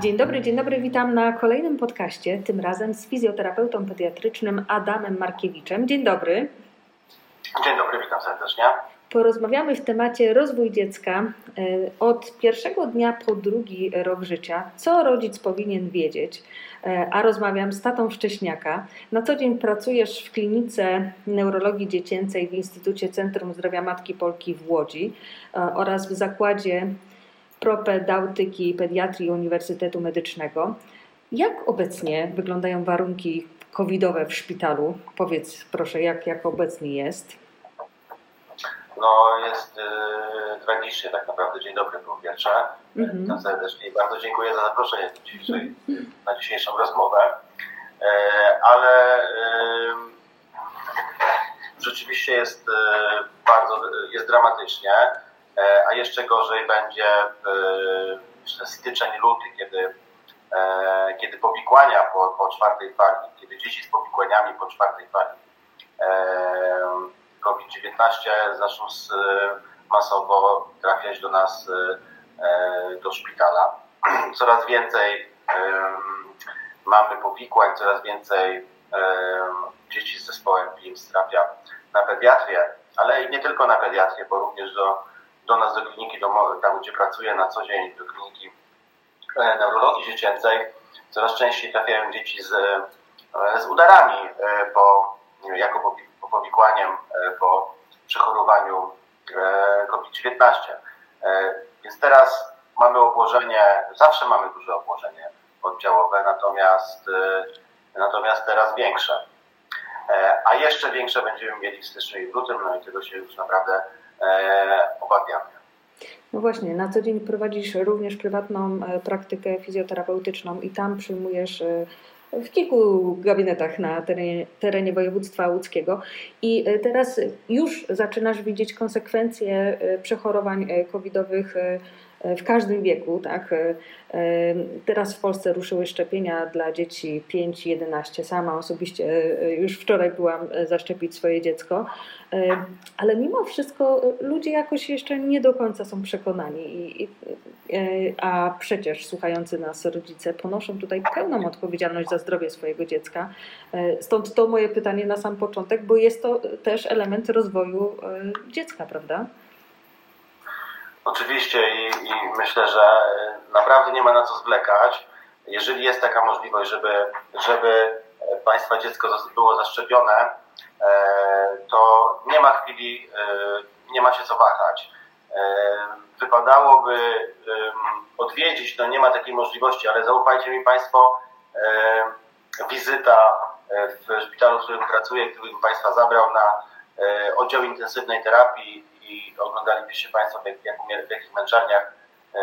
Dzień dobry, dzień dobry, witam na kolejnym podcaście, tym razem z fizjoterapeutą pediatrycznym Adamem Markiewiczem. Dzień dobry. Dzień dobry, witam serdecznie. Porozmawiamy w temacie rozwój dziecka e, od pierwszego dnia po drugi rok życia. Co rodzic powinien wiedzieć? E, a rozmawiam z tatą Wcześniaka. Na co dzień pracujesz w klinice neurologii dziecięcej w Instytucie Centrum Zdrowia Matki Polki w Łodzi e, oraz w zakładzie propedautyki i pediatrii Uniwersytetu Medycznego. Jak obecnie wyglądają warunki covidowe w szpitalu? Powiedz proszę, jak, jak obecnie jest? No jest yy, tragicznie tak naprawdę. Dzień dobry po pierwsze. Mhm. Witam serdecznie i bardzo dziękuję za zaproszenie dzisiejszej, na dzisiejszą rozmowę. Yy, ale yy, rzeczywiście jest yy, bardzo, jest dramatycznie. E, a jeszcze gorzej będzie myślę, styczeń, luty, kiedy, e, kiedy powikłania po, po czwartej fali, kiedy dzieci z powikłaniami po czwartej fali e, COVID-19 zaczną masowo trafiać do nas do szpitala. Coraz więcej mamy powikłań, coraz więcej dzieci z zespołem PIMS trafia na pediatrię, ale nie tylko na pediatrię, bo również do do nas, do kliniki domowej, tam gdzie pracuję na co dzień, do kliniki e, neurologii dziecięcej, coraz częściej trafiają dzieci z, e, z udarami e, po, jako po, powikłaniem po przechorowaniu COVID-19. Więc teraz mamy obłożenie, zawsze mamy duże obłożenie oddziałowe, natomiast, natomiast teraz większe. A jeszcze większe będziemy mieli w styczniu i w lutym, no i tego się już naprawdę E, obawiamy. No właśnie, na co dzień prowadzisz również prywatną e, praktykę fizjoterapeutyczną i tam przyjmujesz e, w kilku gabinetach na terenie, terenie województwa łódzkiego. I teraz już zaczynasz widzieć konsekwencje przechorowań covidowych w każdym wieku. Tak? E, e, teraz w Polsce ruszyły szczepienia dla dzieci 5-11. Sama osobiście e, już wczoraj byłam zaszczepić swoje dziecko, ale mimo wszystko ludzie jakoś jeszcze nie do końca są przekonani. A przecież słuchający nas rodzice ponoszą tutaj pełną odpowiedzialność za zdrowie swojego dziecka. Stąd to moje pytanie na sam początek, bo jest to też element rozwoju dziecka, prawda? Oczywiście i, i, myślę, że naprawdę nie ma na co zwlekać. Jeżeli jest taka możliwość, żeby, żeby Państwa dziecko było zaszczepione, e, to nie ma chwili, e, nie ma się co wahać. E, wypadałoby odwiedzić, no nie ma takiej możliwości, ale zaufajcie mi Państwo, wizyta w szpitalu, w którym pracuję, który bym Państwa zabrał na oddział intensywnej terapii i oglądalibyście Państwo, w, jak umiera, w jakich męczarniach e,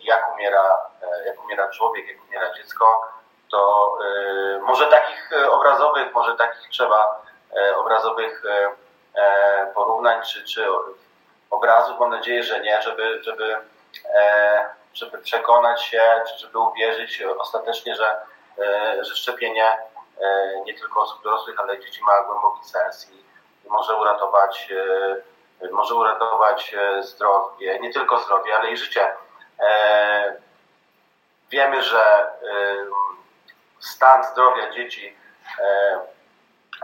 jak umiera, e, jak umiera człowiek, jak umiera dziecko, to e, może takich obrazowych, może takich trzeba obrazowych porównań czy, czy obrazów, mam nadzieję, że nie, żeby, żeby, żeby przekonać się, czy żeby uwierzyć ostatecznie, że, że szczepienie nie tylko osób dorosłych, ale dzieci ma głęboki sens i może uratować może uratować e, zdrowie, nie tylko zdrowie, ale i życie. E, wiemy, że e, stan zdrowia dzieci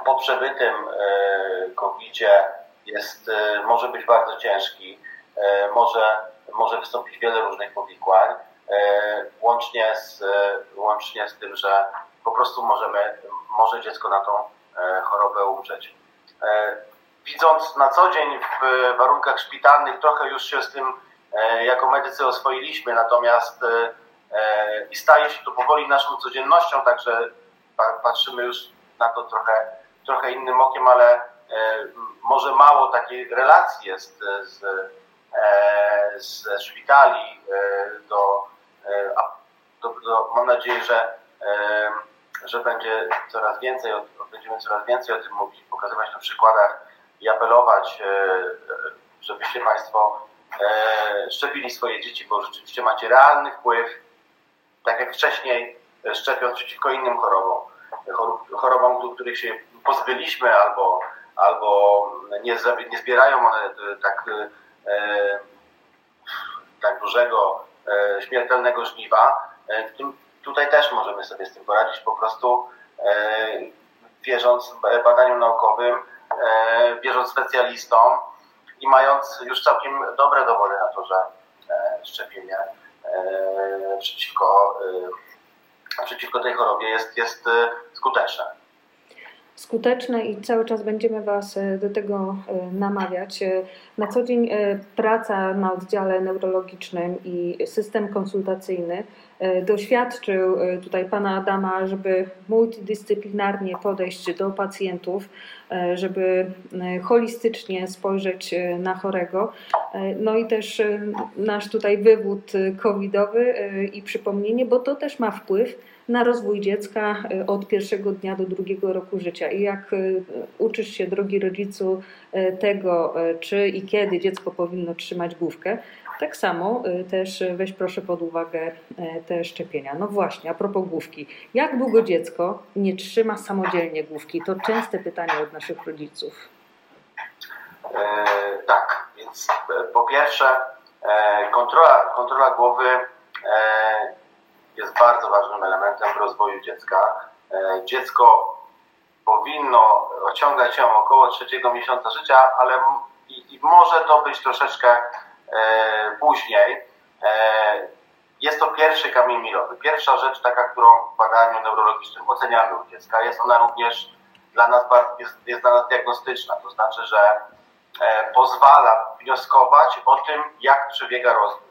po przebytym covid jest, może być bardzo ciężki, może, może wystąpić wiele różnych powikłań, łącznie z, łącznie z tym, że po prostu możemy, może dziecko na tą chorobę umrzeć widząc na co dzień w warunkach szpitalnych, trochę już się z tym e, jako medycy oswoiliśmy, natomiast e, e, i staje się to powoli naszą codziennością, także patrzymy już na to trochę, trochę innym okiem, ale może mało takiej relacji jest z, z szpitali do, do, do, mam nadzieję, że, że będzie coraz więcej, będziemy coraz więcej o tym mówić, pokazywać na przykładach i apelować, e, żebyście Państwo e, szczepili swoje dzieci, bo rzeczywiście macie realny wpływ, tak jak wcześniej, e, szczepiąc przeciwko innym chorobom, chorobom, których się pozbyliśmy albo, albo nie, nie zbierają one tak, tak dużego śmiertelnego żniwa, tutaj też możemy sobie z tym poradzić po prostu wierząc badaniom naukowym, wierząc specjalistom i mając już całkiem dobre dowody na to, że szczepienie przeciwko przeciwko tej chorobie jest, jest e, skuteczne. Skuteczne i cały czas będziemy Was e, do tego e, namawiać. Na co dzień praca na oddziale neurologicznym i system konsultacyjny doświadczył tutaj Pana Adama, żeby multidyscyplinarnie podejść do pacjentów, żeby holistycznie spojrzeć na chorego. No i też nasz tutaj wywód covidowy i przypomnienie, bo to też ma wpływ na rozwój dziecka e, od pierwszego dnia do drugiego roku życia. I jak e, uczysz się, drogi rodzicu, e, tego, czy i kiedy dziecko powinno trzymać główkę, tak samo też weź proszę pod uwagę te szczepienia. No właśnie, a propos główki. Jak długo dziecko nie trzyma samodzielnie główki? To częste pytanie od naszych rodziców. E, tak, więc po pierwsze e, kontrola, kontrola głowy e, jest bardzo ważnym elementem rozwoju dziecka. E, dziecko powinno osiągać się około trzeciego miesiąca życia, ale i, i może to być troszeczkę e, później. E, jest to pierwszy kamień milowy. Pierwsza rzecz taka, którą w badaniu neurologicznym oceniamy u dziecka, jest ona również dla nas, jest, jest dla nas diagnostyczna. To znaczy, że e, pozwala wnioskować o tym, jak przebiega rozwój.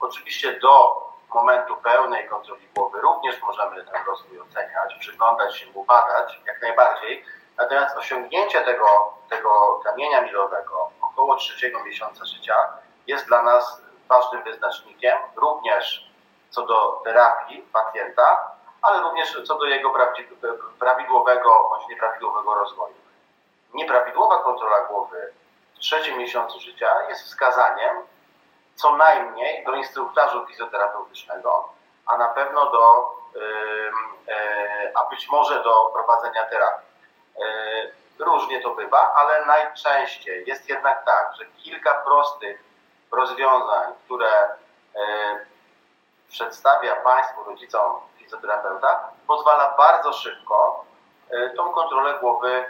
Oczywiście do momentu pełnej kontroli głowy również możemy ten rozwój oceniać, przyglądać się badać jak najbardziej. Natomiast osiągnięcie tego, tego kamienia milowego około trzeciego miesiąca życia jest dla nas ważnym wyznacznikiem, również co do terapii pacjenta, ale również co do jego prawidłowego bądź nieprawidłowego rozwoju. Nieprawidłowa kontrola głowy w trzecim miesiącu życia jest wskazaniem co najmniej do instruktażu fizjoterapeutycznego, a na pewno do, e, a być może do prowadzenia terapii. E, różnie to bywa, ale najczęściej jest jednak tak, że kilka prostych rozwiązań, które e, przedstawia Państwu, rodzicom fizjoterapeuta, pozwala bardzo szybko tą kontrolę głowy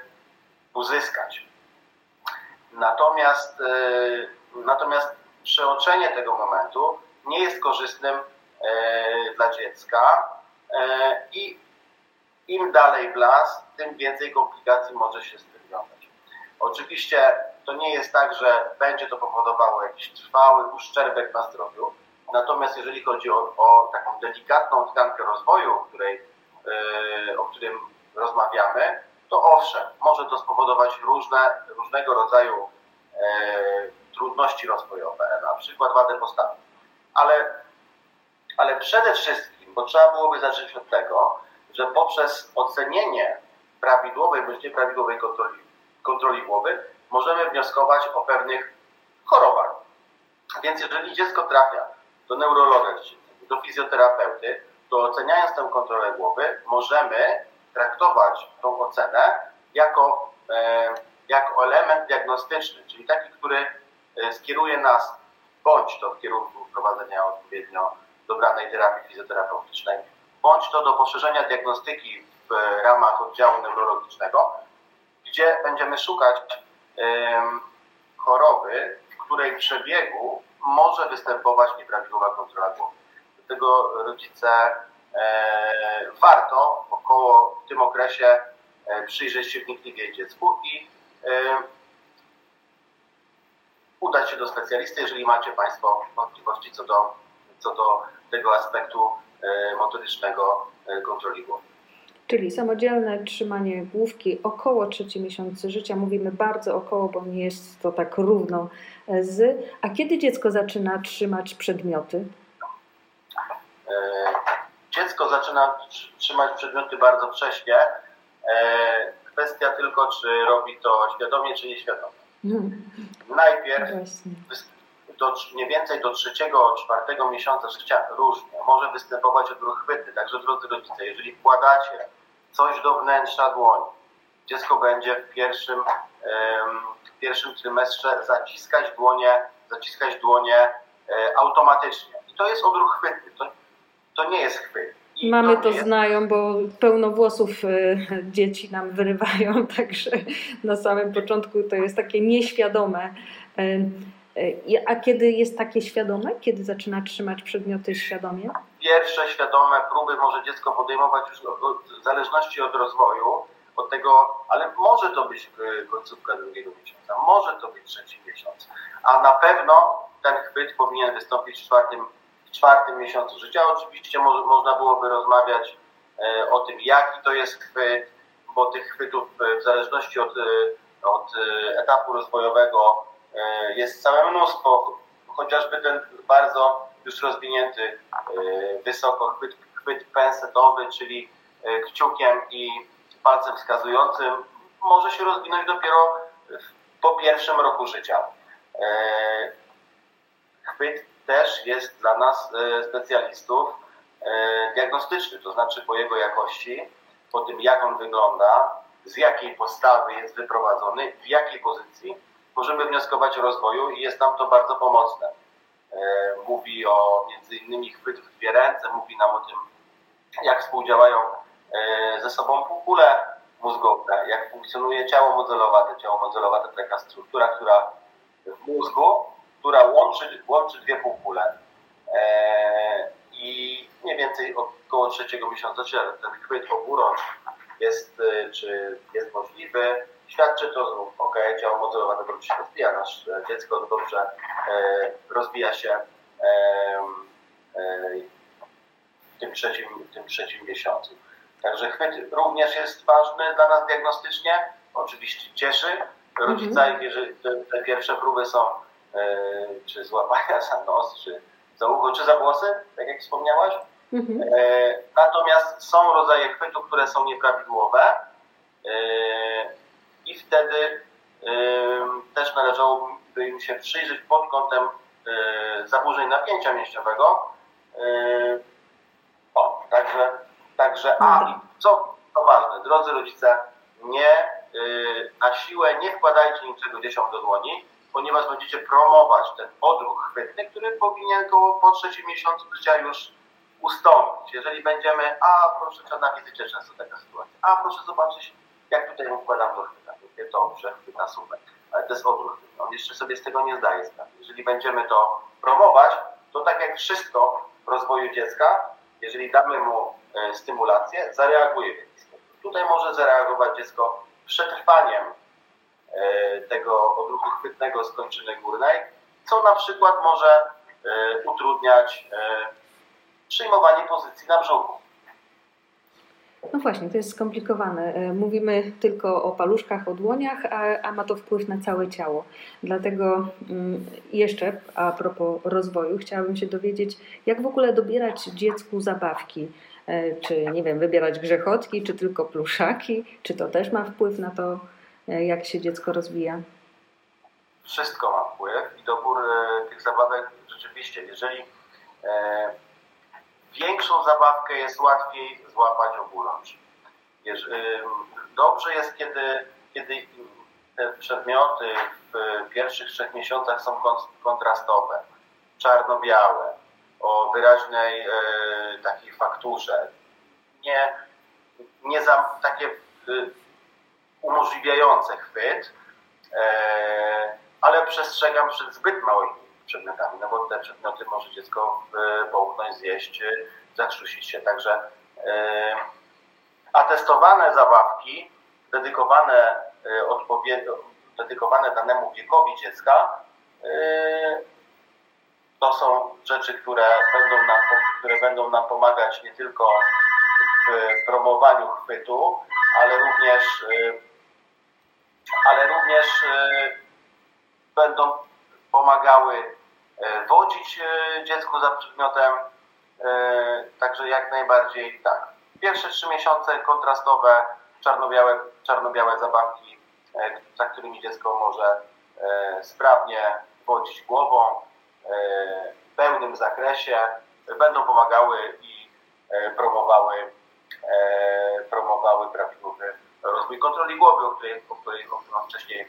uzyskać. Natomiast, natomiast przeoczenie tego momentu nie jest korzystnym e, dla dziecka e, i im dalej w las, tym więcej komplikacji może się z tym wiązać. Oczywiście to nie jest tak, że będzie to powodowało jakiś trwały uszczerbek na zdrowiu, natomiast jeżeli chodzi o, o taką delikatną tkankę rozwoju, o której, e, o którym rozmawiamy, to owszem, może to spowodować różne, różnego rodzaju trudności rozwojowe, na przykład wadę postawy. Ale, ale przede wszystkim, bo trzeba byłoby zacząć od tego, że poprzez ocenienie prawidłowej bądź nieprawidłowej kontroli, kontroli głowy możemy wnioskować o pewnych chorobach. Więc jeżeli dziecko trafia do neurologa, do fizjoterapeuty, to oceniając tę kontrolę głowy, możemy traktować tą ocenę jako, e, jako element diagnostyczny, czyli taki, który E, skieruje nas bądź to w kierunku wprowadzenia odpowiednio dobranej terapii fizjoterapeutycznej, bądź to do poszerzenia diagnostyki w ramach oddziału neurologicznego, gdzie będziemy szukać choroby, w której przebiegu może występować nieprawidłowa kontrola głowy. Dlatego rodzice e, warto około w tym okresie e, przyjrzeć się wnikliwie dziecku i udać się do specjalisty, jeżeli macie Państwo wątpliwości co do, co do tego aspektu e, motorycznego e, kontroli głowy. Czyli samodzielne trzymanie główki około trzeciej miesiąca życia. Mówimy bardzo około, bo nie jest to tak równo e, z. A kiedy dziecko zaczyna trzymać przedmioty? Dziecko zaczyna trzymać przedmioty bardzo wcześnie. Kwestia tylko, czy robi to świadomie, czy nieświadomie. Hmm. Najpierw do, mniej więcej do trzeciego, czwartego miesiąca życia różnie. Może występować odruch chwytny. Także drodzy rodzice, jeżeli wkładacie coś do wnętrza dłoni, dziecko będzie w pierwszym w pierwszym trymestrze zaciskać dłonie, zaciskać dłonie automatycznie. I to jest odruch chwytny, to, to nie jest chwyt. I Mamy to, to znają, bo pełno włosów dzieci nam wyrywają, także na samym początku to jest takie nieświadome. E, a kiedy jest takie świadome? Kiedy zaczyna trzymać przedmioty świadomie? Pierwsze świadome próby może dziecko podejmować już w zależności od rozwoju, od tego, ale może to być końcówka drugiego miesiąca, może to być trzeci miesiąc, a na pewno ten chwyt powinien wystąpić w czwartym, w czwartym miesiącu życia. Oczywiście może, można byłoby rozmawiać e, o tym, jaki to jest chwyt, bo tych chwytów e, w zależności od, od etapu rozwojowego E, jest całe mnóstwo, chociażby ten bardzo już rozwinięty e, wysoko chwyt, chwyt pensetowy, czyli e, kciukiem i palcem wskazującym, może się rozwinąć dopiero po pierwszym roku życia. Chwyt też jest dla nas specjalistów diagnostyczny, to znaczy po jego jakości, po tym jak on wygląda, z jakiej postawy jest wyprowadzony, w jakiej pozycji możemy wnioskować o rozwoju i jest nam to bardzo pomocne. E, mówi o między innymi chwyt w dwie ręce, mówi nam o tym, jak współdziałają e, ze sobą półkule mózgowe, jak funkcjonuje ciało modelowate. Ciało modelowate to taka struktura, która w mózgu, która łączy, łączy dwie półkule. E, I mniej więcej około trzeciego miesiąca ten chwyt oburącz jest, czy jest możliwy, świadczy to, że ok, ciało modelowane dobrze się rozwija, nasze dziecko dobrze e, rozwija się e, w tym trzecim, w tym trzecim miesiącu. Także chwyt również jest ważny dla nas diagnostycznie. Oczywiście cieszy rodzica, mhm. jeżeli te, te, pierwsze próby są e, czy złapania za nos, czy za ucho, czy za włosy, tak jak wspomniałaś. Mhm. Natomiast są rodzaje chwytów, które są nieprawidłowe. I wtedy też należałoby im się przyjrzeć pod kątem e, zaburzeń napięcia mięśniowego. O, także, także a i co ważne, drodzy rodzice, nie na siłę nie wkładajcie niczego dzieciom do dłoni, ponieważ będziecie promować ten odruch chwytny, który powinien go po trzecim miesiącu życia już ustąpić. Jeżeli będziemy, a proszę, na wizycie często taka sytuacja, a proszę zobaczyć, jak tutaj układam to chwyta. Mówię, dobrze, chwyta super. Ale to jest odwrót. On jeszcze sobie z tego nie zdaje sprawy. Jeżeli będziemy to promować, to tak jak wszystko w rozwoju dziecka, jeżeli damy mu e, stymulację, zareaguje w jakiś sposób. Tutaj może zareagować dziecko przetrwaniem e, tego odruchu chwytnego z kończyny górnej, co na przykład może e, utrudniać przyjmowanie pozycji na brzuchu. No właśnie, to jest skomplikowane. E, mówimy tylko o paluszkach, o dłoniach, a, a ma to wpływ na całe ciało. Dlatego mm, jeszcze a propos rozwoju, chciałabym się dowiedzieć, jak w ogóle dobierać dziecku zabawki. E, czy, nie wiem, wybierać grzechotki, czy tylko pluszaki? Czy to też ma wpływ na to, e, jak się dziecko rozwija? Wszystko ma wpływ i dobór tych zabawek rzeczywiście, jeżeli większą zabawkę jest łatwiej złapać oburącz. Dobrze jest, kiedy, kiedy te przedmioty w pierwszych trzech miesiącach są kontrastowe, czarno-białe, o wyraźnej e, takiej fakturze. Nie, nie za, takie e, umożliwiające chwyt, e, ale przestrzegam przed zbyt małymi przedmiotami, no bo te przedmioty może dziecko połknąć, zjeść, zakrztusić się. Także e, atestowane zabawki dedykowane e, dedykowane danemu wiekowi dziecka e, to są rzeczy, które będą nam, które będą nam pomagać nie tylko w promowaniu chwytu, ale również ale również będą pomagały wodzić dziecku za przedmiotem, E, także jak najbardziej tak. Pierwsze trzy miesiące kontrastowe, czarno-białe, czarno-białe zabawki, e, za którymi dziecko może e, sprawnie wodzić głową w pełnym zakresie, będą pomagały i promowały, promowały prawidłowy rozwój kontroli głowy, o której, o której, o którą wcześniej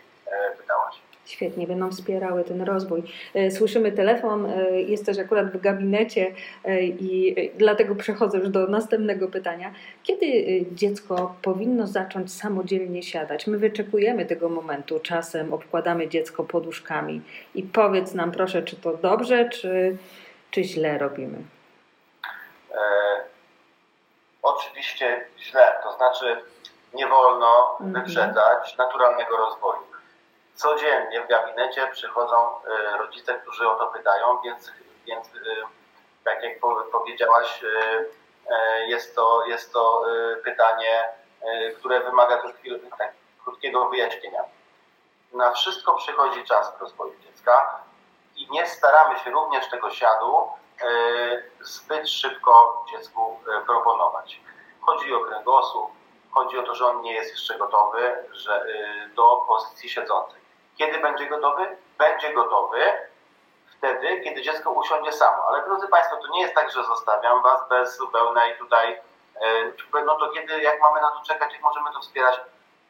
pytałaś. Świetnie, będą wspierały ten rozwój. E, słyszymy telefon, e, jest też akurat w gabinecie e, i dlatego przechodzę już do następnego pytania. Kiedy dziecko powinno zacząć samodzielnie siadać? My wyczekujemy tego momentu, czasem obkładamy dziecko poduszkami i powiedz nam proszę, czy to dobrze, czy, czy źle robimy? E, oczywiście źle, to znaczy nie wolno mhm. wyprzedzać naturalnego rozwoju codziennie w gabinecie przychodzą e, rodzice, którzy o to pytają, więc, więc e, tak jak powiedziałaś, e, jest to, jest to pytanie, które wymaga tak, krótkiego wyjaśnienia. Na wszystko przychodzi czas w rozwoju dziecka i nie staramy się również tego siadu zbyt szybko dziecku proponować. Chodzi o kręgosłup, chodzi o to, że on nie jest jeszcze gotowy że, do pozycji siedzącej. Kiedy będzie gotowy? Będzie gotowy wtedy, kiedy dziecko usiądzie samo. Ale drodzy Państwo, to nie jest tak, że zostawiam Was bez zupełnej tutaj, e, no to kiedy, jak mamy na to czekać, jak możemy to wspierać?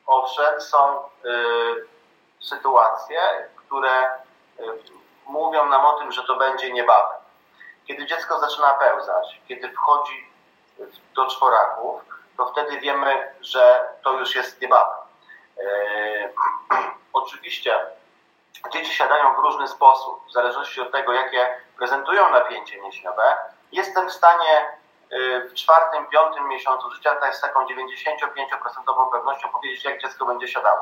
Owszem, są y, sytuacje, które y, mówią nam o tym, że to będzie niebawem. Kiedy dziecko zaczyna pełzać, kiedy wchodzi do czworaków, to wtedy wiemy, że to już jest niebawem. Y, Oczywiście dzieci siadają w różny sposób, w zależności od tego, jakie prezentują napięcie mięśniowe. Jestem w stanie y, w czwartym, piątym miesiącu życia tak z taką 95% pewnością powiedzieć, jak dziecko będzie siadało.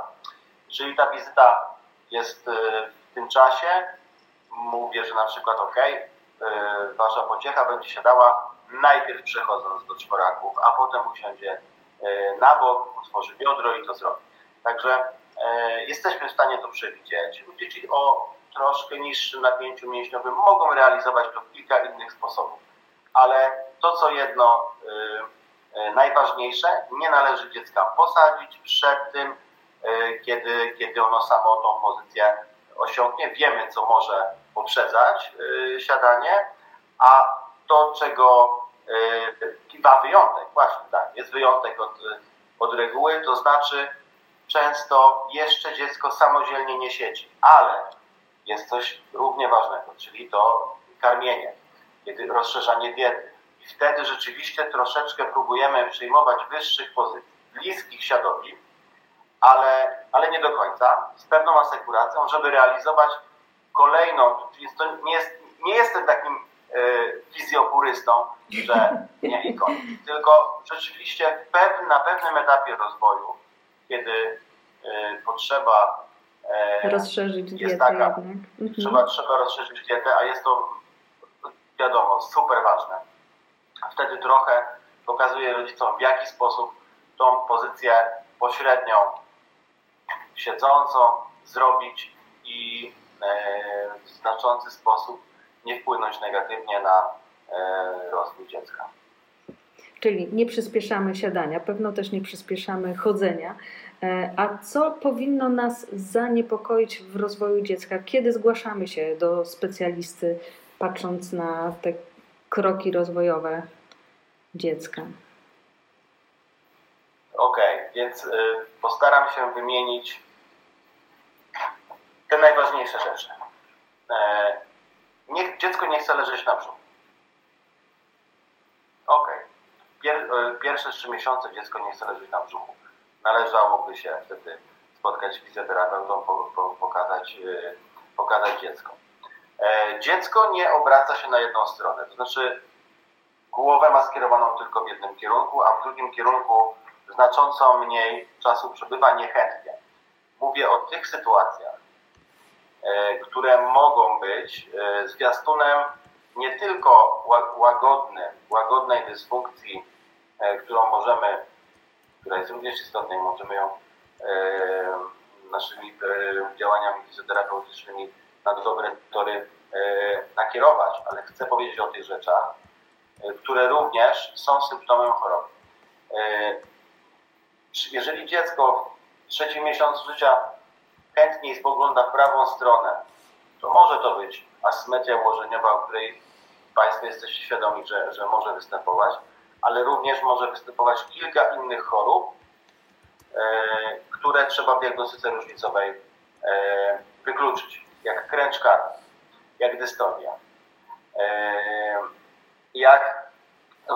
Jeżeli ta wizyta jest y, w tym czasie, mówię, że na przykład ok, wasza pociecha będzie siadała najpierw przechodząc do czworaków, a potem usiądzie na bok, otworzy biodro i to zrobi. Także E, jesteśmy w stanie to przewidzieć. Dzieci o troszkę niższym napięciu mięśniowym mogą realizować to w kilka innych sposobów. Ale to, co jedno y, y, najważniejsze, nie należy dziecka posadzić przed tym, y, kiedy, kiedy ono samo tą pozycję osiągnie. Wiemy, co może poprzedzać siadanie, a to, czego ma wyjątek, właśnie tak, jest wyjątek od, od reguły, to znaczy często jeszcze dziecko samodzielnie nie siedzi, ale jest coś równie ważnego, czyli to karmienie, kiedy rozszerzanie diety. I wtedy rzeczywiście troszeczkę próbujemy przyjmować wyższych pozycji, bliskich siadowi, ale, ale nie do końca, z pewną asekuracją, żeby realizować kolejną, czyli to nie, jest, nie jestem takim y, fizjopurystą, że nie i koniec, tylko rzeczywiście pewne, na pewnym etapie rozwoju kiedy e, potrzeba e, rozszerzyć dietę taka, mhm. trzeba, trzeba rozszerzyć dietę, a jest to wiadomo, super ważne. Wtedy trochę pokazuje rodzicom, w jaki sposób tą pozycję pośrednią, siedzącą zrobić i e, w znaczący sposób nie wpłynąć negatywnie na rozwój dziecka. Czyli nie przyspieszamy siadania, pewno też nie przyspieszamy chodzenia. E, a co powinno nas zaniepokoić w rozwoju dziecka? Kiedy zgłaszamy się do specjalisty, patrząc na te kroki rozwojowe dziecka? Okej, okay, więc y, postaram się wymienić te najważniejsze rzeczy. E, dziecko nie chce leżeć na brzuchu. Okej. Okay. Pier, y, pierwsze trzy miesiące dziecko nie chce leżeć na brzuchu należałoby się wtedy spotkać z fizjoterapeutą, pokazać, y, pokazać dziecko. E, dziecko nie obraca się na jedną stronę, to znaczy głowę ma skierowaną tylko w jednym kierunku, a w drugim kierunku znacząco mniej czasu przebywa niechętnie. Mówię o tych sytuacjach, e, które mogą być e, zwiastunem nie tylko łagodnym, łagodnej dysfunkcji, którą możemy która jest również istotna i możemy ją naszymi e, działaniami fizjoterapeutycznymi na dobre tory e, nakierować, ale chcę powiedzieć o tych rzeczach, e, które również są symptomem choroby. Jeżeli dziecko w trzecim miesiącu życia chętniej spogląda w prawą stronę, to może to być asymetria ułożeniowa, o której Państwo jesteście świadomi, że, że może występować ale również może występować kilka innych chorób, które trzeba w diagnostyce różnicowej wykluczyć, jak kręcz karny, jak dystonia, jak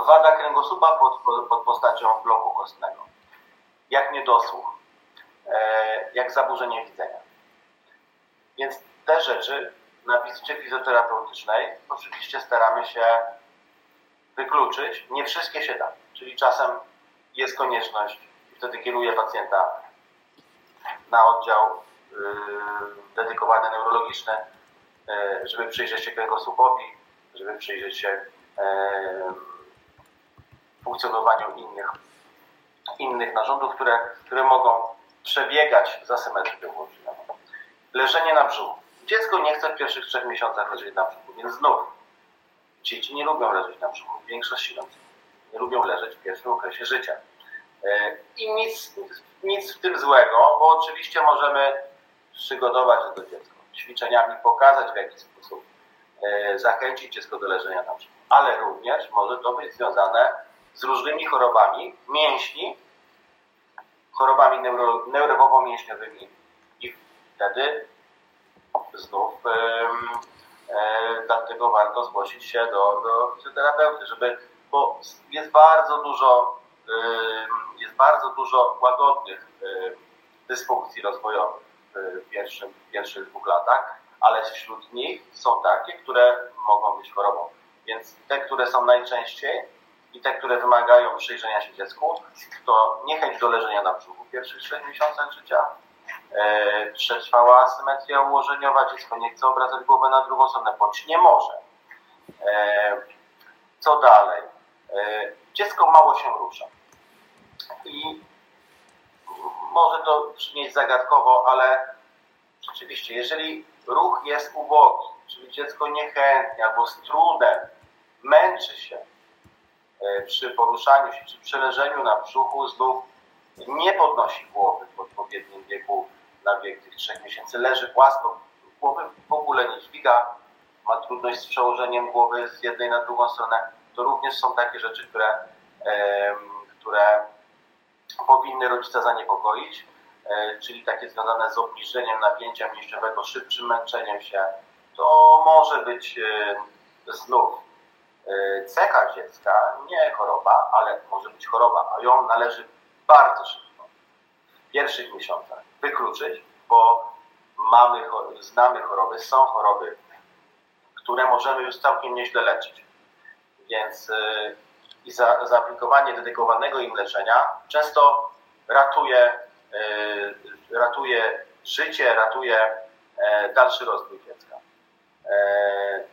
wada kręgosłupa pod, pod postacią bloku kostnego, jak niedosłuch, jak zaburzenie widzenia. Więc te rzeczy na wizycie fizjoterapeutycznej oczywiście staramy się wykluczyć. Nie wszystkie się da, czyli czasem jest konieczność wtedy kieruję pacjenta na oddział yy, dedykowany neurologiczny, yy, żeby przyjrzeć się kręgosłupowi, żeby przyjrzeć się yy, funkcjonowaniu innych, innych narządów, które, które mogą przebiegać za ułączeniową. Leżenie na brzuchu. Dziecko nie chce w pierwszych trzech miesiącach leżeć na brzuchu, więc znów dzieci nie lubią leżeć na brzuchu, większość środków nie lubią leżeć w pierwszym okresie życia. E, I nic, nic w tym złego, bo oczywiście możemy przygotować to dziecko ćwiczeniami, pokazać w jaki sposób e, zachęcić dziecko do leżenia na brzuchu. Ale również może to być związane z różnymi chorobami mięśni, chorobami neuro, neurowowo-mięśniowymi. I wtedy znów dlatego warto zgłosić się do, do fizjoterapeuty, żeby, bo jest bardzo dużo jest bardzo dużo łagodnych dysfunkcji rozwojowych w, pierwszym, pierwszych dwóch latach, ale wśród nich są takie, które mogą być chorobą. Więc te, które są najczęściej i te, które wymagają przyjrzenia się dziecku, to niechęć do leżenia na brzuchu w pierwszych 6 miesiącach życia, e, przetrwała asymetria ułożeniowa, dziecko nie chce obracać głowy na drugą stronę, bądź nie może. E, co dalej? E, dziecko mało się rusza. I może to brzmieć zagadkowo, ale rzeczywiście, jeżeli ruch jest ubogi, czyli dziecko niechętnie albo z trudem męczy się przy poruszaniu się, czy przy leżeniu na brzuchu, znów nie podnosi głowy w odpowiednim wieku na wiek tych trzech miesięcy. Leży płasko, głowy w ogóle nie dźwiga, ma trudność z przełożeniem głowy z jednej na drugą stronę. To również są takie rzeczy, które, które powinny rodzica zaniepokoić, e, czyli takie związane z obniżeniem napięcia mięśniowego, szybszym męczeniem się. To może być e, znów e, cecha dziecka, nie choroba, ale może być choroba, a ją należy bardzo szybko, pierwszych miesiącach wykluczyć, bo mamy, znamy choroby, są choroby, które możemy już całkiem nieźle leczyć. Więc yy, i za, zaaplikowanie dedykowanego im leczenia często ratuje, yy, ratuje życie, ratuje yy, dalszy rozwój dziecka. Yy,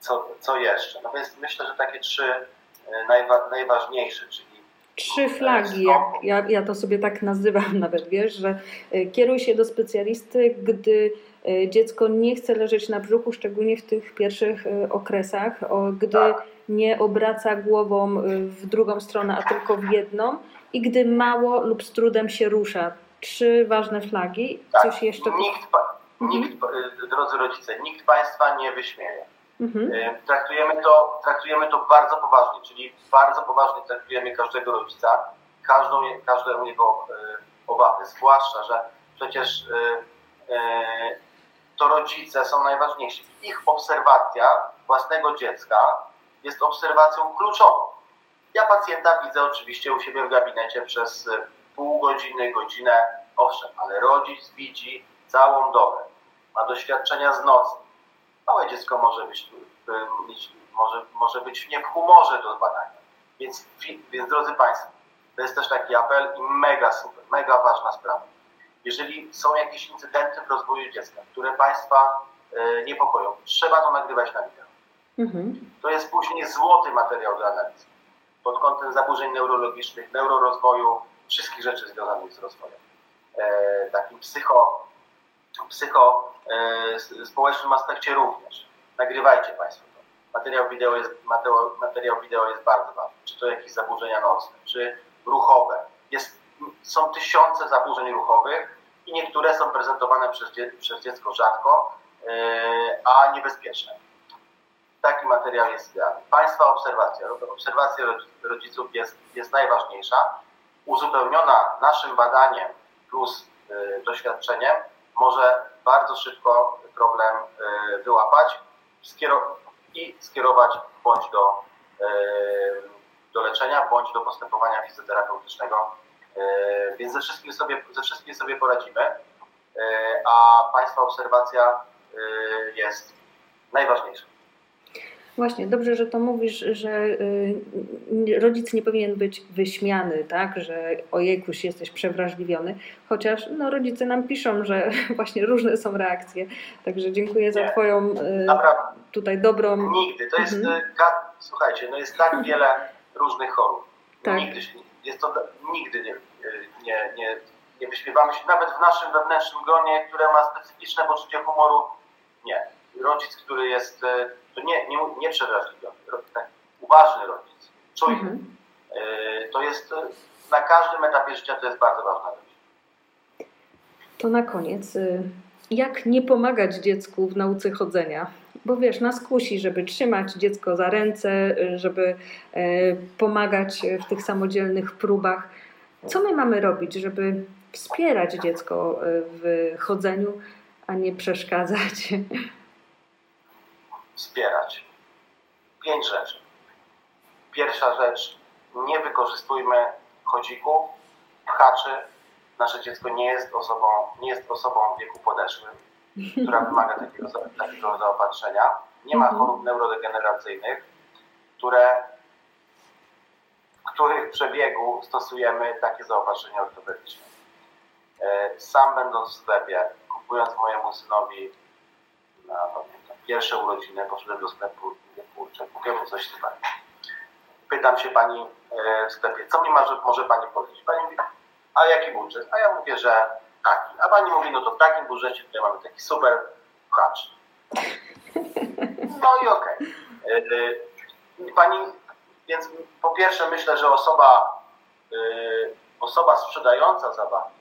co, co jeszcze? No więc myślę, że takie trzy yy, najwa, najważniejsze, czyli trzy flagi, jak ja, ja to sobie tak nazywam nawet, wiesz, że e, kieruj się do specjalisty, gdy e, dziecko nie chce leżeć na brzuchu, szczególnie w tych pierwszych e, okresach, gdy tak. nie obraca głową w drugą stronę, a tylko w jedną i gdy mało lub z trudem się rusza. Trzy ważne flagi. Coś tak. jeszcze? Nikt, nikt, mhm. drodzy rodzice, nikt Państwa nie wyśmieje. Mhm. E, traktujemy, to, traktujemy to bardzo poważnie, czyli bardzo poważnie traktujemy każdego rodzica, każdą, każdą jego e, obawy, zwłaszcza, że przecież e, to rodzice są najważniejsi. Ich obserwacja własnego dziecka jest obserwacją kluczową. Ja pacjenta widzę oczywiście u siebie w gabinecie przez pół godziny, godzinę, owszem, ale rodzic widzi całą dobę, ma doświadczenia z nocy, Małe dziecko może być, może, może być nie w humorze do badania. Więc, więc drodzy Państwo, to jest też taki apel i mega super, mega ważna sprawa. Jeżeli są jakieś incydenty w rozwoju dziecka, które Państwa e, niepokoją, trzeba to nagrywać na wideo. Mhm. To jest później złoty materiał do analizy pod kątem zaburzeń neurologicznych, neurorozwoju, wszystkich rzeczy związanych z rozwojem. E, takim psycho, psycho e, aspekcie również. Nagrywajcie Państwo to. Materiał wideo, jest, materiał, materiał wideo jest bardzo ważny. Czy to jakieś zaburzenia nocne, czy ruchowe. Jest, są tysiące zaburzeń ruchowych i niektóre są prezentowane przez, przez dziecko rzadko, yy, a niebezpieczne. Taki materiał jest idealny. Państwa obserwacja, obserwacja rodziców jest, jest najważniejsza uzupełniona naszym badaniem plus doświadczeniem, może bardzo szybko problem wyłapać i skierować bądź do, do leczenia, bądź do postępowania fizjoterapeutycznego. Więc ze wszystkim sobie, ze wszystkim sobie poradzimy, a Państwa obserwacja jest najważniejsza. Właśnie, dobrze, że to mówisz, że y, rodzic nie powinien być wyśmiany, tak, że ojejkuś jesteś przewrażliwiony, chociaż no, rodzice nam piszą, że właśnie różne są reakcje, także dziękuję nie, za Twoją y, naprawdę. tutaj dobrą... Nigdy, to jest, mhm. Y, słuchajcie, no jest tak wiele różnych chorób, tak. nigdy, jest to, nigdy nie, nie, nie, nie wyśmiewamy się, nawet w naszym wewnętrznym gronie, które ma specyficzne poczucie humoru, nie. Rodzic, który jest to nie, nie, nie przewrażliwiony, tak, uważny rodzic, czujny. Mhm. E, to jest e, na każdym etapie życia to jest bardzo ważna rzecz. To na koniec, y, jak nie pomagać dziecku w nauce chodzenia? Bo wiesz, nas kusi, żeby trzymać dziecko za ręce, y, żeby e, pomagać w tych samodzielnych próbach. Co my mamy robić, żeby wspierać dziecko w chodzeniu, a nie przeszkadzać? wspierać. Pięć rzeczy. Pierwsza rzecz, nie wykorzystujmy chodzików, pchaczy. Nasze dziecko nie jest osobą, nie jest osobą w wieku podeszłym, która wymaga takiego, takiego zaopatrzenia. Nie ma mhm. chorób neurodegeneracyjnych, które, w których przebiegu stosujemy takie zaopatrzenie ortopedyczne. E, sam będąc w sklepie, kupując mojemu synowi na, pierwsze urodziny, poszedłem do sklepu i mówię, kurczę, kupię coś super. Pytam się pani e, w sklepie, co mi może, może pani powiedzieć? Pani mówi, a jaki budżet? A ja mówię, że taki. A pani mówi, no to w takim budżecie tutaj mamy taki super hacz. No i okej. Okay. E, pani, więc po pierwsze myślę, że osoba, e, osoba sprzedająca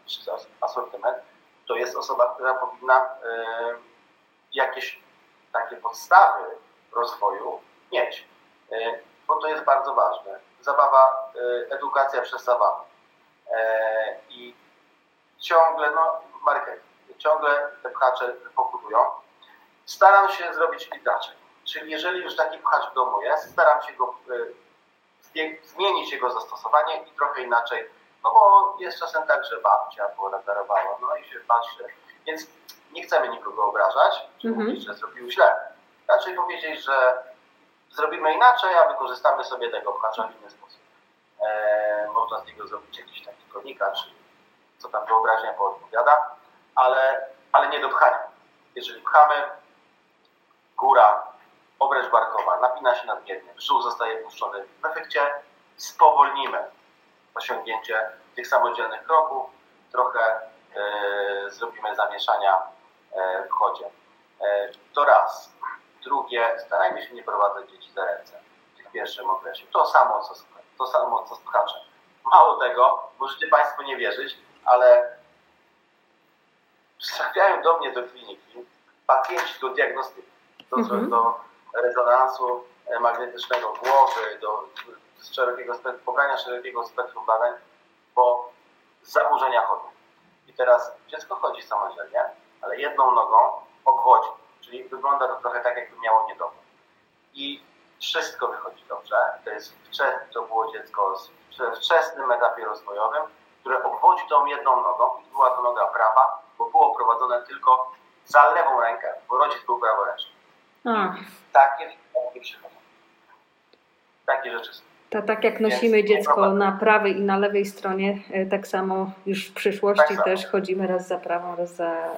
czy asortyment, to jest osoba, która powinna jakieś takie podstawy rozwoju mieć, e, bo to jest bardzo ważne. Zabawa, e, edukacja przez zabawę. E, I ciągle, no, marketing, ciągle te pchacze pokutują. Staram się zrobić inaczej. Czyli jeżeli już taki pchacz w domu jest, staram się go zmienić jego zastosowanie i trochę inaczej, no bo jest czasem tak, że babcia poreferowała, no i się patrzy. Więc nie chcemy nikogo obrażać, czy -hmm. mówić, że zrobił źle. Raczej powiedzieć, że zrobimy inaczej, a wykorzystamy sobie tego pchacza w inny sposób. E, można z niego zrobić jakiś taki czy co tam wyobraźnia poodpowiada, ale, ale nie do pchania. Jeżeli pchamy, góra, obręcz barkowa napina się nadmiernie, brzuch zostaje puszczony. W efekcie spowolnimy osiągnięcie tych samodzielnych kroków, trochę zrobimy zamieszania E, w chodzie. E, to raz. Drugie, starajmy się nie prowadzać dzieci za ręce w pierwszym okresie. To samo, co, to samo, co pchaczem. Mało tego, możecie Państwo nie wierzyć, ale trafiają do mnie do kliniki pacjenci do diagnostyki, do, mhm. do rezonansu e, magnetycznego głowy, do szerokiego spektrum, pobrania szerokiego spektrum badań, bo zaburzenia chodu. I teraz dziecko chodzi samodzielnie, ale jedną nogą obwodzi, czyli wygląda to trochę tak, jakby miało niedobór. I wszystko wychodzi dobrze. To jest to było dziecko w wczesnym etapie rozwojowym, które obwodzi tą jedną nogą i była to noga prawa, bo było prowadzone tylko za lewą rękę, bo rodzic był praworęczny. Takie, takie przychodzą. Takie rzeczy są. To tak jak nosimy dziecko na prawej i na lewej stronie, e, tak samo już w przyszłości tak też chodzimy raz za prawą, raz za, e,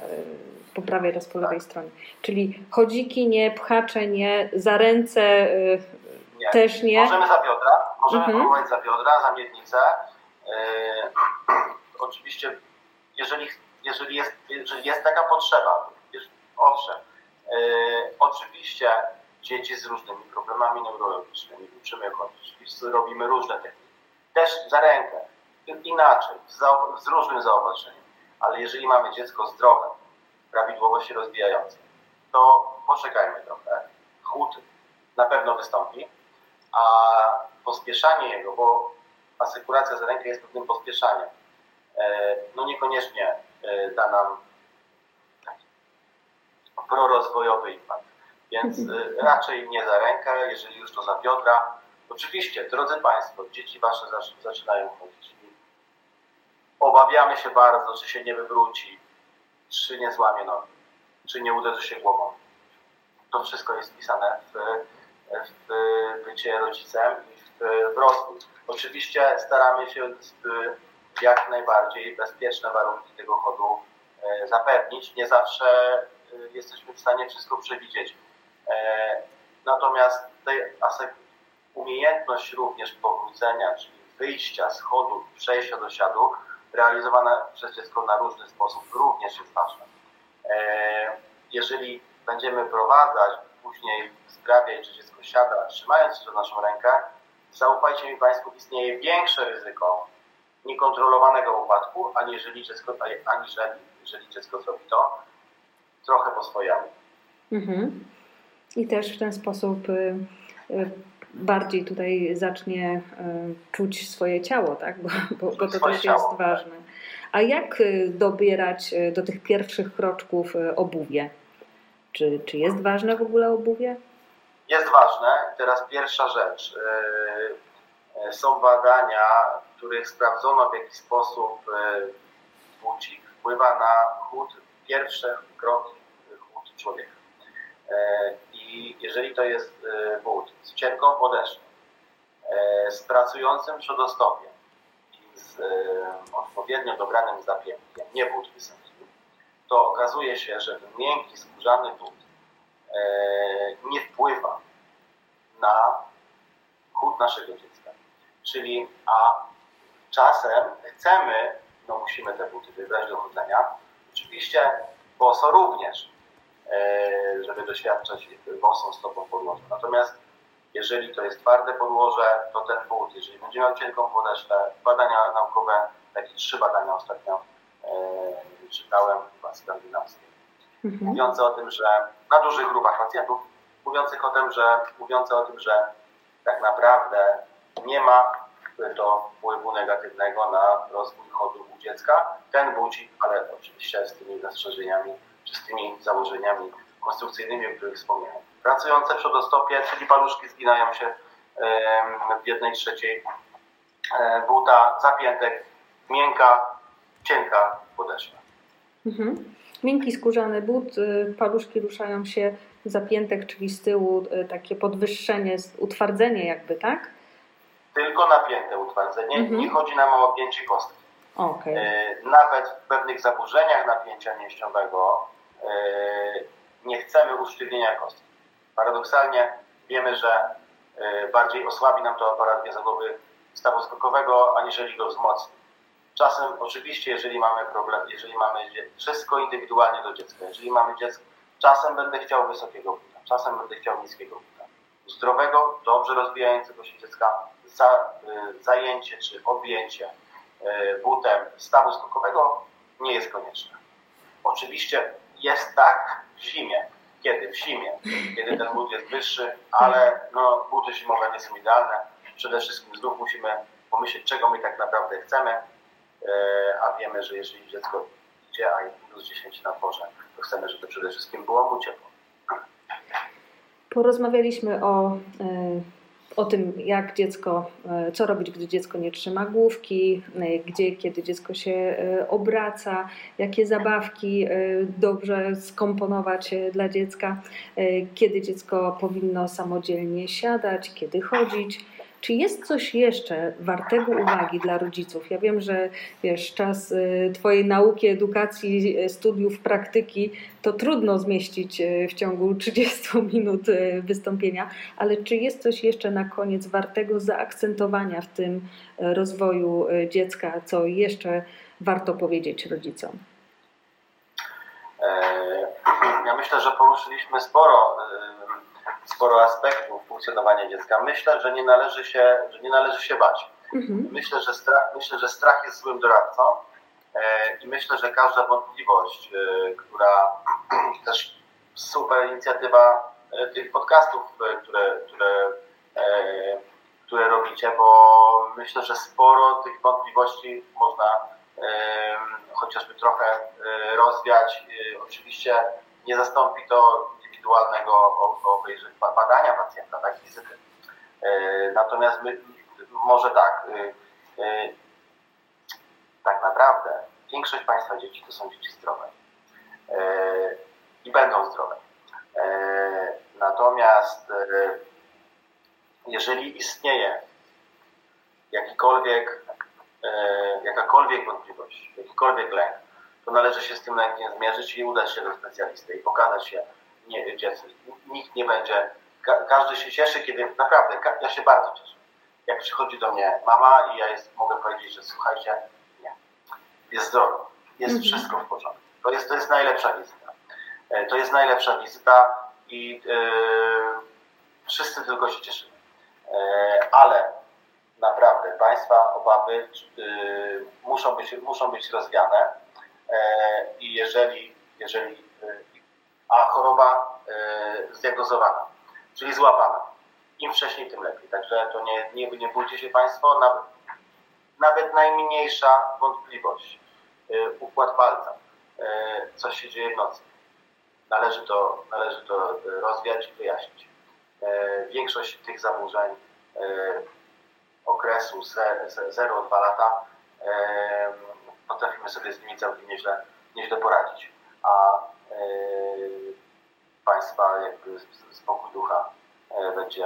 po prawej, raz po lewej tak. stronie. Czyli chodziki nie, pchacze nie, za ręce e, nie. też nie. Możemy za biodra, możemy mhm. próbować za biodra, za miednicę. Yy, oczywiście, jeżeli, jeżeli, jest, jeżeli jest taka potrzeba, owszem, yy, oczywiście dzieci z różnymi problemami neurologicznymi, uczymy chodzić, robimy różne techniki. Też za rękę, inaczej, z różnym zaopatrzeniem. Ale jeżeli mamy dziecko zdrowe, prawidłowo się rozwijające, to poczekajmy trochę. Chłód na pewno wystąpi, a pospieszanie jego, bo asekuracja za rękę jest pewnym pospieszaniem. No niekoniecznie da nam taki prorozwojowy impact. Więc raczej nie za rękę, jeżeli już to za biodra. Oczywiście, drodzy Państwo, dzieci Wasze zaczynają chodzić. Obawiamy się bardzo, czy się nie wywróci, czy nie złamie nogi, czy nie uderzy się głową. To wszystko jest wpisane w, w bycie rodzicem i w wzrostu. Oczywiście staramy się w jak najbardziej bezpieczne warunki tego chodu e, zapewnić. Nie zawsze e, jesteśmy w stanie wszystko przewidzieć. E, natomiast tej umiejętność również powrócenia, czyli wyjścia z chodu, przejścia do siadu, realizowana przez dziecko na różny sposób również jest ważna. Jeżeli będziemy prowadzać, później sprawiać, że dziecko siada, trzymając się naszą rękę, zaufajcie mi Państwo, istnieje większe ryzyko niekontrolowanego upadku, aniżeli dziecko, aniżeli jeżeli dziecko zrobi to trochę po swojemu. Mhm. I też w ten sposób y, y, bardziej tutaj zacznie y, czuć swoje ciało, tak? bo, bo, bo to też ciało, jest tak. ważne. A jak dobierać do tych pierwszych kroczków obuwie? Czy, czy jest ważne w ogóle obuwie? Jest ważne. Teraz pierwsza rzecz. Są badania, w których sprawdzono w jaki sposób bucik wpływa na chód, pierwsze kroki chód człowieka. E, I jeżeli to jest but e, z cienką podeszwą, z pracującym przodostopiem i z odpowiednio dobranym zapiętiem, nie but wysoki, to okazuje się, że miękki, skórzany but nie wpływa na chód naszego dziecka. Czyli, a czasem chcemy, no musimy te buty wybrać do chodzenia, oczywiście boso również, e, żeby doświadczać bosą stopą podłoża. Natomiast jeżeli to jest twarde podłoże, to ten but, jeżeli będzie miał cienką podeszwę, badania naukowe, takie trzy badania ostatnio e, czytałem, chyba skandynawskie, mhm. mówiące o tym, że na dużych grupach pacjentów, mówiących o tym, że, mówiące o tym, że tak naprawdę nie ma to wpływu negatywnego na rozwój chodu u dziecka. Ten budzi, ale oczywiście z tymi zastrzeżeniami, czy z tymi założeniami konstrukcyjnymi, o których wspomniałem. Pracujące przodostopie, czyli paluszki zginają się w jednej trzeciej e, buta, zapiętek, miękka, cienka podeszwa. Mhm. Miękki skórzany but, y, paluszki ruszają się, zapiętek, czyli z tyłu y, takie podwyższenie, utwardzenie jakby, tak? tylko napięte utwardzenie, mhm. nie chodzi nam o obgięcie kostki. Okay. E, nawet w pewnych zaburzeniach napięcia mięśniowego e, nie chcemy usztywnienia kostki. Paradoksalnie wiemy, że e, bardziej osłabi nam to aparat mięsowy stawu skokowego, aniżeli go wzmocni. Czasem oczywiście, jeżeli mamy problem, jeżeli mamy wszystko indywidualnie do dziecka, jeżeli mamy dziecko, czasem będę chciał wysokiego buta, czasem będę chciał niskiego buta. Zdrowego, dobrze rozwijającego się dziecka za, zajęcie czy objęcie butem stawu skokowego nie jest konieczne. Oczywiście jest tak w zimie. Kiedy? W zimie, kiedy ten but jest wyższy, ale no, buty zimowe nie są idealne. Przede wszystkim znów musimy pomyśleć, czego my tak naprawdę chcemy, y, a wiemy, że jeżeli dziecko idzie, a jest plus 10 na dworze, to chcemy, żeby przede wszystkim było mu ciepło. Porozmawialiśmy o o tym, jak dziecko, e, co robić, gdy dziecko nie trzyma główki, e, gdzie, kiedy dziecko się e, obraca, jakie zabawki dobrze skomponować dla dziecka, kiedy dziecko powinno samodzielnie siadać, kiedy chodzić. Czy jest coś jeszcze wartego uwagi dla rodziców? Ja wiem, że wiesz, czas y, Twojej nauki, edukacji, y, studiów, praktyki to trudno zmieścić y, w ciągu 30 minut wystąpienia, ale czy jest coś jeszcze na koniec wartego zaakcentowania w tym rozwoju dziecka, co jeszcze warto powiedzieć rodzicom? E, ja myślę, że poruszyliśmy sporo sporo aspektów funkcjonowania dziecka. Myślę, że nie należy się, że nie należy się bać. Mhm. Myślę, że strach, myślę, że strach jest złym doradcą e, i myślę, że każda wątpliwość, e, która też super inicjatywa e, tych podcastów, które, które które robicie, bo myślę, że sporo tych wątpliwości można chociażby trochę rozwiać. Oczywiście nie zastąpi to indywidualnego badania pacjenta, tak, wizyty. Natomiast my, może tak, tak naprawdę większość Państwa dzieci to są dzieci zdrowe i będą zdrowe. Natomiast jeżeli istnieje jakikolwiek, e, jakakolwiek wątpliwość, jakikolwiek lęk, to należy się z tym lękiem zmierzyć i udać się do specjalisty i pokazać się nie, dziecku. Nikt nie będzie, ka każdy się cieszy, kiedy naprawdę, ja się bardzo cieszę. Jak przychodzi do mnie mama i ja jest, mogę powiedzieć, że słuchajcie, nie, jest zdrowo, jest mhm. wszystko w porządku. To jest, to jest najlepsza wizyta. E, to jest najlepsza wizyta i yy, wszyscy tylko się cieszymy. E, ale naprawdę Państwa obawy y, muszą być, muszą być rozwiane i jeżeli, jeżeli y, zdiagnozowana, czyli złapana, im wcześniej, tym lepiej. Także to nie, nie, nie bójcie się Państwo, nawet, nawet najmniejsza wątpliwość, układ palca, coś się dzieje w nocy. Należy to, należy to rozwiać i wyjaśnić. E, większość tych zaburzeń e, okresu 0-2 lata e, potrafimy sobie z nimi całkiem nieźle, nieźle poradzić. A Państwa jakby spokój ducha będzie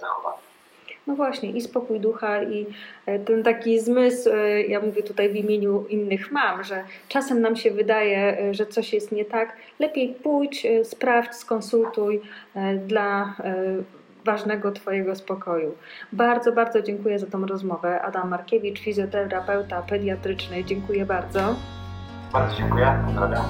zachowany. No właśnie, i spokój ducha, i ten taki zmysł, ja mówię tutaj w imieniu innych mam, że czasem nam się wydaje, że coś jest nie tak. Lepiej pójdź, sprawdź, skonsultuj dla ważnego Twojego spokoju. Bardzo, bardzo dziękuję za tą rozmowę. Adam Markiewicz, fizjoterapeuta pediatryczny. Dziękuję bardzo. Bardzo dziękuję. Pozdrawiam.